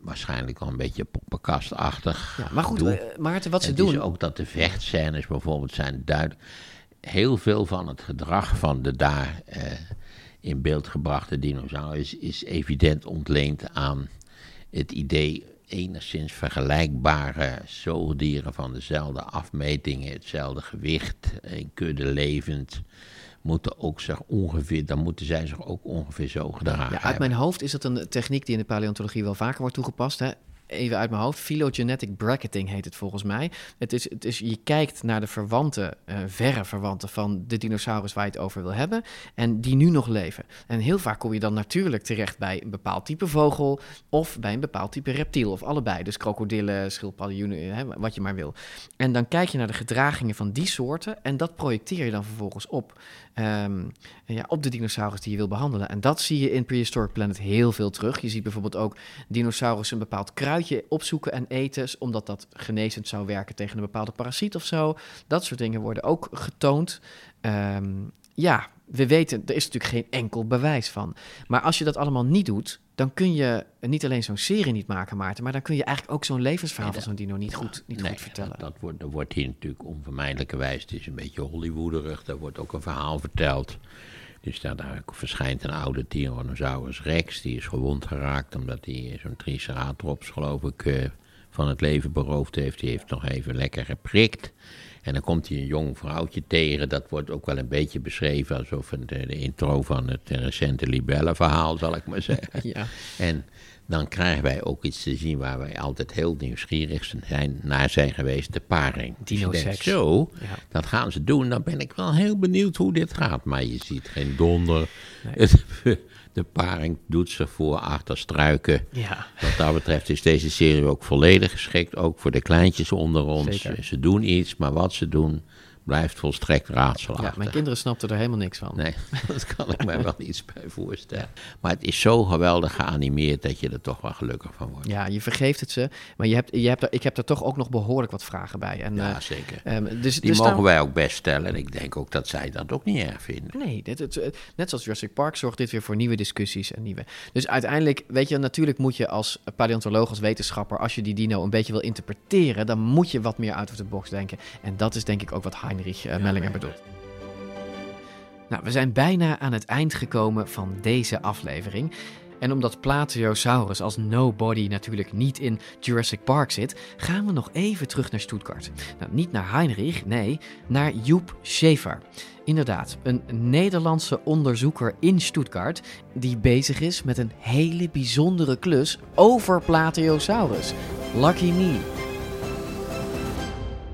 waarschijnlijk wel een beetje poppenkastachtig. Ja, maar goed, eh, Maarten, wat ze het doen- is ook dat de vechtscènes bijvoorbeeld zijn duidelijk. Heel veel van het gedrag van de daar eh, in beeld gebrachte dinosaurus is evident ontleend aan het idee enigszins vergelijkbare zoogdieren van dezelfde afmetingen, hetzelfde gewicht, in kudde levend, moeten ook zich ongeveer, dan moeten zij zich ook ongeveer zo gedragen Ja, uit mijn hoofd is dat een techniek die in de paleontologie wel vaker wordt toegepast. Hè? Even uit mijn hoofd. Phylogenetic bracketing heet het volgens mij. Het is, het is, je kijkt naar de verwanten, eh, verre verwanten van de dinosaurus waar je het over wil hebben. En die nu nog leven. En heel vaak kom je dan natuurlijk terecht bij een bepaald type vogel. Of bij een bepaald type reptiel. Of allebei. Dus krokodillen, schildpadden, wat je maar wil. En dan kijk je naar de gedragingen van die soorten. En dat projecteer je dan vervolgens op. ehm, ja, op de dinosaurus die je wil behandelen. En dat zie je in Prehistoric Planet heel veel terug. Je ziet bijvoorbeeld ook dinosaurus een bepaald kruidje opzoeken en eten, omdat dat genezend zou werken tegen een bepaalde parasiet of zo. Dat soort dingen worden ook getoond. Ehm, ja, we weten, er is natuurlijk geen enkel bewijs van. Maar als je dat allemaal niet doet, dan kun je niet alleen zo'n serie niet maken, Maarten, maar dan kun je eigenlijk ook zo'n levensverhaal van zo'n dino niet goed, niet Nee, goed vertellen. Dat, dat wordt, er wordt hier natuurlijk onvermijdelijkerwijs, het is een beetje Hollywooderig, daar wordt ook een verhaal verteld. Dus daar, daar verschijnt een oude Tyrannosaurus rex, die is gewond geraakt omdat hij zo'n triceratops, geloof ik, eh, van het leven beroofd heeft. Die heeft nog even lekker geprikt. En dan komt hij een jong vrouwtje tegen. Dat wordt ook wel een beetje beschreven alsof het de, de intro van het eh, recente Libelle-verhaal, zal ik maar zeggen. Ja. En dan krijgen wij ook iets te zien waar wij altijd heel nieuwsgierig zijn, naar zijn geweest, de paring. Dus Dinoseks. denkt, Zo, Ja. dat gaan ze doen. Dan ben ik wel heel benieuwd hoe dit gaat. Maar je ziet geen donder. Het- de paring doet zich voor achter struiken. Ja. Wat dat betreft is deze serie ook volledig geschikt. Ook voor de kleintjes onder ons. Zeker. Ze doen iets, maar wat ze doen blijft volstrekt raadselachtig. Ja, mijn kinderen snapten er helemaal niks van. Nee, dat kan ik me wel iets bij voorstellen. Maar het is zo geweldig geanimeerd dat je er toch wel gelukkig van wordt. Ja, je vergeeft het ze. Maar je hebt, je hebt er, ik heb er toch ook nog behoorlijk wat vragen bij. En, Ja, eh, zeker. ehm, dus, Die dus mogen wij ook best stellen. En ik denk ook dat zij dat ook niet erg vinden. Nee, dit, het, het- net zoals Jurassic Park zorgt dit weer voor nieuwe discussies en nieuwe. Dus uiteindelijk, weet je, natuurlijk moet je als paleontoloog, als wetenschapper, als je die dino een beetje wil interpreteren, dan moet je wat meer out of the box denken. En dat is denk ik ook wat Heinrich eh, Mellinger bedoelt. Nou, we zijn bijna aan het eind gekomen van deze aflevering. En omdat Plateosaurus als nobody natuurlijk niet in Jurassic Park zit, gaan we nog even terug naar Stuttgart. Nou, niet naar Heinrich, nee, naar Joep Schaefer. Inderdaad, een Nederlandse onderzoeker in Stuttgart die bezig is met een hele bijzondere klus over Plateosaurus. Lucky me.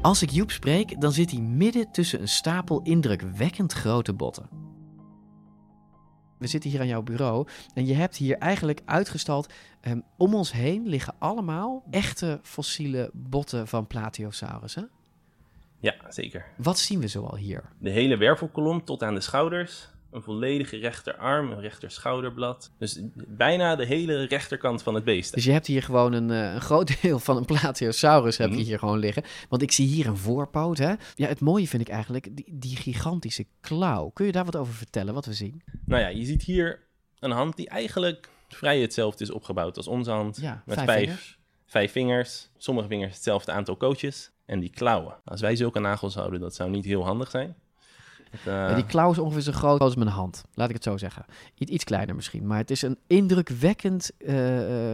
Als ik Joep spreek, dan zit hij midden tussen een stapel indrukwekkend grote botten. We zitten hier aan jouw bureau en je hebt hier eigenlijk uitgestald. ehm, om ons heen liggen allemaal echte fossiele botten van Plateosaurus. Hè? Ja, zeker. Wat zien we zoal hier? De hele wervelkolom tot aan de schouders, een volledige rechterarm, een rechter schouderblad. Dus bijna de hele rechterkant van het beest. Dus je hebt hier gewoon een, eh, een groot deel van een Plateosaurus heb je Mhm. hier gewoon liggen. Want ik zie hier een voorpoot, hè. Ja, het mooie vind ik eigenlijk die, die gigantische klauw. Kun je daar wat over vertellen, wat we zien? Nou ja, je ziet hier een hand die eigenlijk vrij hetzelfde is opgebouwd als onze hand. Ja, met vijf vijf, vingers. vijf vingers. Sommige vingers hetzelfde aantal kootjes. En die klauwen. Als wij zulke nagels houden, dat zou niet heel handig zijn. Eh, die klauw is ongeveer zo groot als mijn hand, laat ik het zo zeggen. I- iets kleiner misschien, maar het is een indrukwekkend eh,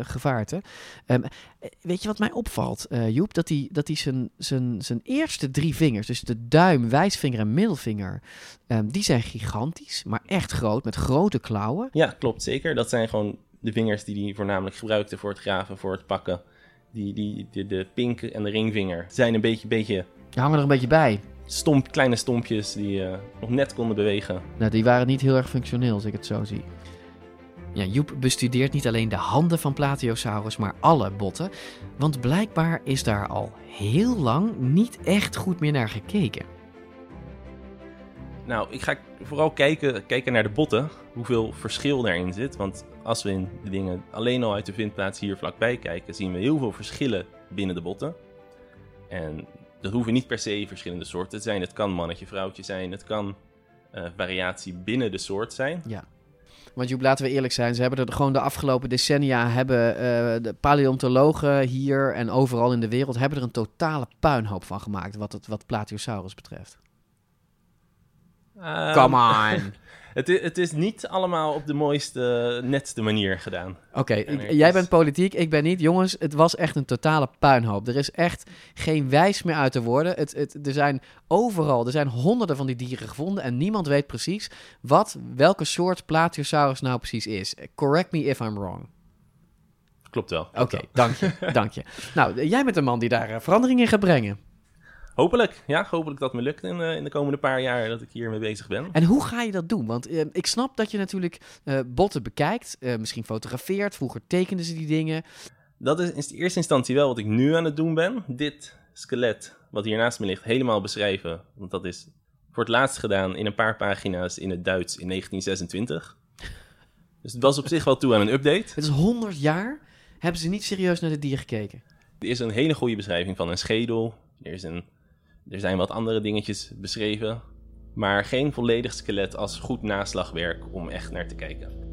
gevaarte. Ehm, eh, weet je wat mij opvalt, Joep? Dat hij dat hij zijn, zijn, zijn eerste drie vingers, dus de duim, wijsvinger en middelvinger, ehm, die zijn gigantisch, maar echt groot, met grote klauwen. Ja, klopt zeker. Dat zijn gewoon de vingers die hij voornamelijk gebruikte voor het graven, voor het pakken. Die, die, de, de pink en de ringvinger zijn een beetje, beetje Die hangen er een beetje bij. Stomp, kleine stompjes die eh, nog net konden bewegen. Nou, die waren niet heel erg functioneel, als ik het zo zie. Ja, Joep bestudeert niet alleen de handen van Plateosaurus, maar alle botten. Want blijkbaar is daar al heel lang niet echt goed meer naar gekeken. Nou, ik ga vooral kijken, kijken naar de botten, hoeveel verschil daarin zit. Want als we in de dingen alleen al uit de vindplaats hier vlakbij kijken, zien we heel veel verschillen binnen de botten. En dat hoeven niet per se verschillende soorten te zijn. Het kan mannetje, vrouwtje zijn. Het kan eh, variatie binnen de soort zijn. Ja. Want Joep, laten we eerlijk zijn, ze hebben er gewoon de afgelopen decennia hebben eh, de paleontologen hier en overal in de wereld hebben er een totale puinhoop van gemaakt wat het wat Plateosaurus betreft. Ehm, Come on. het, is, het is niet allemaal op de mooiste, netste manier gedaan. Oké, jij is- bent politiek, ik ben niet. Jongens, het was echt een totale puinhoop. Er is echt geen wijs meer uit te worden. Het, het, er zijn overal, er zijn honderden van die dieren gevonden en niemand weet precies wat, welke soort Plateosaurus nou precies is. Correct me if I'm wrong. Klopt wel. Oké, dank je, dank je. Nou, jij bent een man die daar eh, verandering in gaat brengen. Hopelijk, ja, hopelijk dat me lukt in, eh, in de komende paar jaar dat ik hiermee bezig ben. En hoe ga je dat doen? Want eh, ik snap dat je natuurlijk eh, botten bekijkt, eh, misschien fotografeert. Vroeger tekenden ze die dingen. Dat is in eerste instantie wel wat ik nu aan het doen ben. Dit skelet, wat hier naast me ligt, helemaal beschrijven. Want dat is voor het laatst gedaan in een paar pagina's in het Duits in 1926. Dus het was op zich wel toe aan een update. Het is 100 jaar. Hebben ze niet serieus naar de dier gekeken? Er is een hele goede beschrijving van een schedel. Er, is een, er zijn wat andere dingetjes beschreven. Maar geen volledig skelet als goed naslagwerk om echt naar te kijken.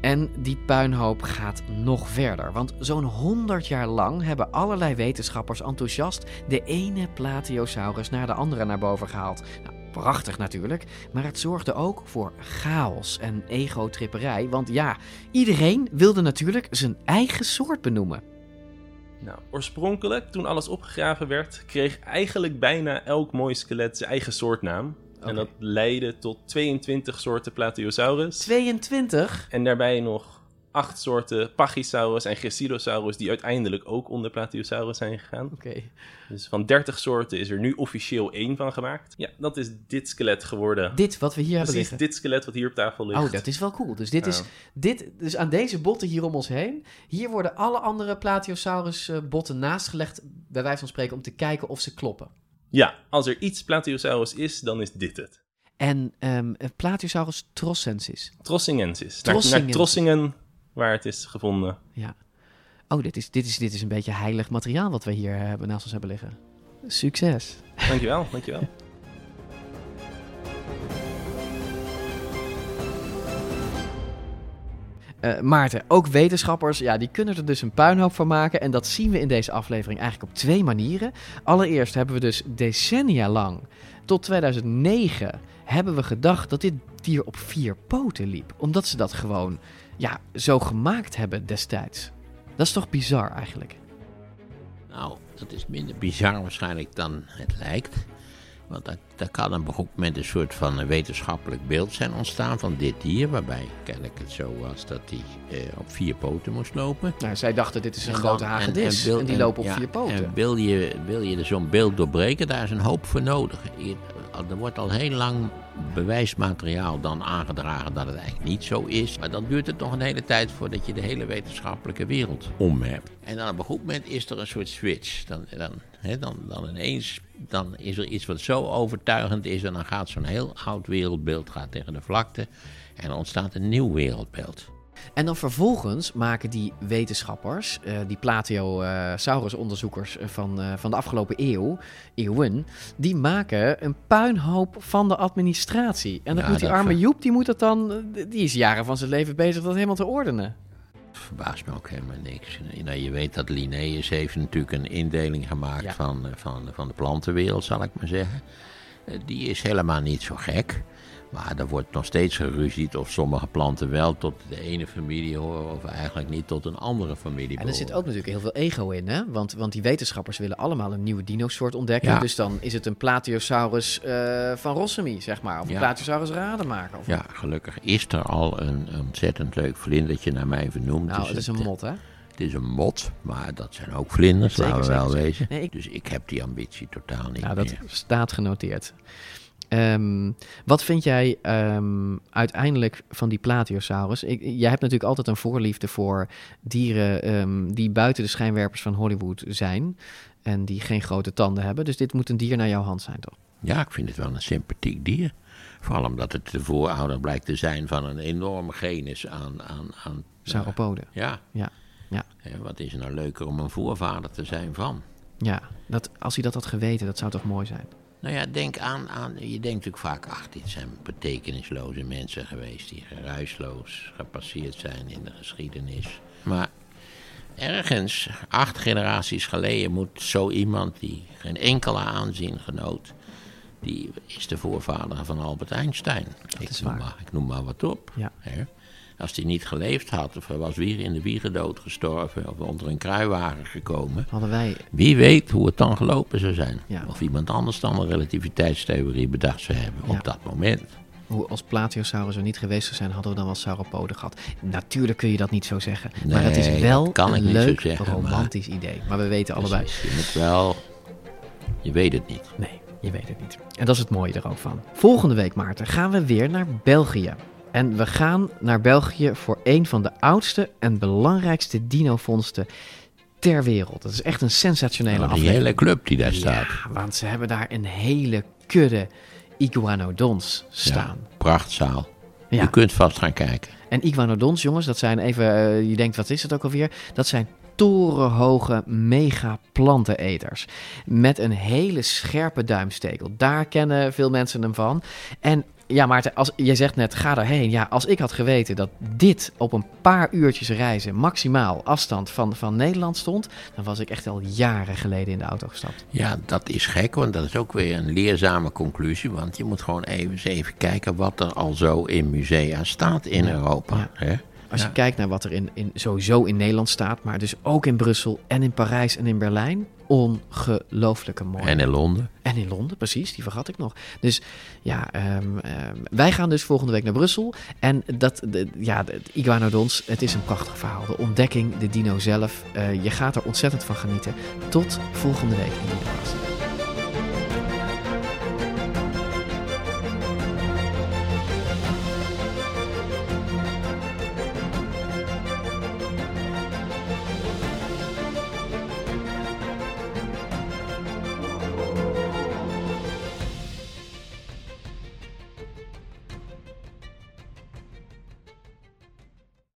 En die puinhoop gaat nog verder. Want zo'n 100 jaar lang hebben allerlei wetenschappers enthousiast de ene Plateosaurus naar de andere naar boven gehaald. Nou, prachtig natuurlijk, maar het zorgde ook voor chaos en egotripperij. Want ja, iedereen wilde natuurlijk zijn eigen soort benoemen. Nou, oorspronkelijk, toen alles opgegraven werd, kreeg eigenlijk bijna elk mooi skelet zijn eigen soortnaam. En dat leidde tot 22 soorten Plateosaurus. 22? En daarbij nog acht soorten Pachysaurus en Gracillosaurus die uiteindelijk ook onder Plateosaurus zijn gegaan. Oké. Dus van 30 soorten is er nu officieel één van gemaakt. Ja, dat is dit skelet geworden. Dit wat we hier hebben liggen. dit skelet wat hier op tafel ligt. Oh, dat is wel cool. Dus, dit is, dit, dus aan deze botten hier om ons heen, hier worden alle andere Plateosaurus eh, botten naastgelegd, bij wijze van spreken, om te kijken of ze kloppen. Ja, als er iets Plateosaurus is, dan is dit het. En ehm Plateosaurus trossensis. Trossingensis. Naar, naar Trossingen, waar het is gevonden. Ja. Oh, dit is, dit, is, dit is een beetje heilig materiaal wat we hier eh, hebben, naast ons hebben liggen. Succes. Dankjewel, dankjewel. Eh, Maarten, ook wetenschappers, ja, die kunnen er dus een puinhoop van maken. En dat zien we in deze aflevering eigenlijk op twee manieren. Allereerst hebben we dus decennia lang, tot 2009, hebben we gedacht dat dit dier op vier poten liep. Omdat ze dat gewoon, ja, zo gemaakt hebben destijds. Dat is toch bizar eigenlijk? Nou, dat is minder bizar waarschijnlijk dan het lijkt. Want daar, daar kan op een goed moment een soort van wetenschappelijk beeld zijn ontstaan van dit dier. Waarbij kennelijk het zo was dat hij eh, op vier poten moest lopen. Nou, zij dachten dit is een En grote hagedis. En, wil- die lopen op ja, vier poten. En wil je, wil je zo'n beeld doorbreken, daar is een hoop voor nodig. Je- er wordt al heel lang bewijsmateriaal dan aangedragen dat het eigenlijk niet zo is. Maar dan duurt het nog een hele tijd voordat je de hele wetenschappelijke wereld om hebt. En dan op een goed moment is er een soort switch. Dan, dan, hè, dan, dan ineens dan is er iets wat zo overtuigend is en dan gaat zo'n heel oud wereldbeeld gaat tegen de vlakte en er ontstaat een nieuw wereldbeeld. En dan vervolgens maken die wetenschappers, uh, die Plateosaurus-onderzoekers van, uh, van de afgelopen eeuw, eeuwen, die maken een puinhoop van de administratie. En dan Ja, moet die arme Joep, die moet dat dan, eh, die is jaren van zijn leven bezig dat helemaal te ordenen. Verbaast me ook helemaal niks. Nou, je weet dat Linnaeus heeft natuurlijk een indeling gemaakt van, eh, van, van de plantenwereld, zal ik maar zeggen. Eh, Die is helemaal niet zo gek. Maar er wordt nog steeds geruzied of sommige planten wel tot de ene familie horen of eigenlijk niet tot een andere familie En er zit ook natuurlijk heel veel ego in, hè? Want, want die wetenschappers willen allemaal een nieuwe dinosoort ontdekken. Ja. Dus dan is het een Plateosaurus eh, van Rossumi, zeg maar. Of een Ja. Plateosaurus rademaker. Of Ja, gelukkig is er al een ontzettend leuk vlindertje naar mij vernoemd. Nou, Dus het is een mot, hè? Is een mot, maar dat zijn ook vlinders, Zeker, laten we wel zeker, wezen. Nee, ik- Dus ik heb die ambitie totaal niet Nou, dat meer. staat genoteerd. Ehm, wat vind jij ehm, uiteindelijk van die Plateosaurus? Ik, jij hebt natuurlijk altijd een voorliefde voor dieren ehm, die buiten de schijnwerpers van Hollywood zijn. En die geen grote tanden hebben. Dus dit moet een dier naar jouw hand zijn, toch? Ja, ik vind het wel een sympathiek dier. Vooral omdat het de voorouder blijkt te zijn van een enorme genus aan... aan, aan Sauropoden. Ja. Ja. Ja. Wat is er nou leuker om een voorvader te zijn van? Ja, dat, als hij dat had geweten, dat zou toch mooi zijn? Nou ja, denk aan, aan, je denkt natuurlijk vaak, ach, dit zijn betekenisloze mensen geweest die geruisloos gepasseerd zijn in de geschiedenis. Maar ergens, acht generaties geleden, moet zo iemand die geen enkele aanzien genoot, die is de voorvader van Albert Einstein. ik, is noem waar. Maar, ik noem maar wat op. Ja. Hè. Als hij niet geleefd had, of hij was weer in de wiegendood gestorven, of onder een kruiwagen gekomen, Hadden wij... wie weet hoe het dan gelopen zou zijn. Ja. Of iemand anders dan een relativiteitstheorie bedacht zou hebben Ja. op dat moment. Hoe als Plateosaurus er niet geweest zou zijn, hadden we dan wel sauropoden gehad. Natuurlijk kun je dat niet zo zeggen. maar Nee, het is wel dat kan ik een leuk, zeggen, maar- romantisch idee. Maar we weten allebei. Precies, Je moet wel... Je weet het niet. Nee, je weet het niet. En dat is het mooie er ook van. Volgende week, Maarten, gaan we weer naar België. En we gaan naar België voor een van de oudste en belangrijkste dinovondsten ter wereld. Dat is echt een sensationele Nou, die aflevering. hele club die daar staat. Ja, want ze hebben daar een hele kudde iguanodons staan. Ja, prachtzaal. Ja. Je kunt vast gaan kijken. En iguanodons, jongens, dat zijn even, eh, je denkt, wat is het ook alweer? Dat zijn torenhoge mega planteneters. Met een hele scherpe duimstekel. Daar kennen veel mensen hem van. En ja, Maarten, als, je zegt net, ga daarheen. Ja, als ik had geweten dat dit op een paar uurtjes reizen, maximaal afstand van, van Nederland stond, dan was ik echt al jaren geleden in de auto gestapt. Ja, dat is gek, want dat is ook weer een leerzame conclusie. Want je moet gewoon even, eens even kijken wat er al zo in musea staat in Europa. ja. Hè? Als Ja. je kijkt naar wat er in, in, sowieso in Nederland staat, maar dus ook in Brussel en in Parijs en in Berlijn. Ongelooflijke mooi. En in Londen. En in Londen, precies, die vergat ik nog. Dus ja, ehm, ehm, wij gaan dus volgende week naar Brussel. En dat, de, ja, de, Iguanodons, het is een prachtig verhaal. De ontdekking, de dino zelf. eh, je gaat er ontzettend van genieten. Tot volgende week in de.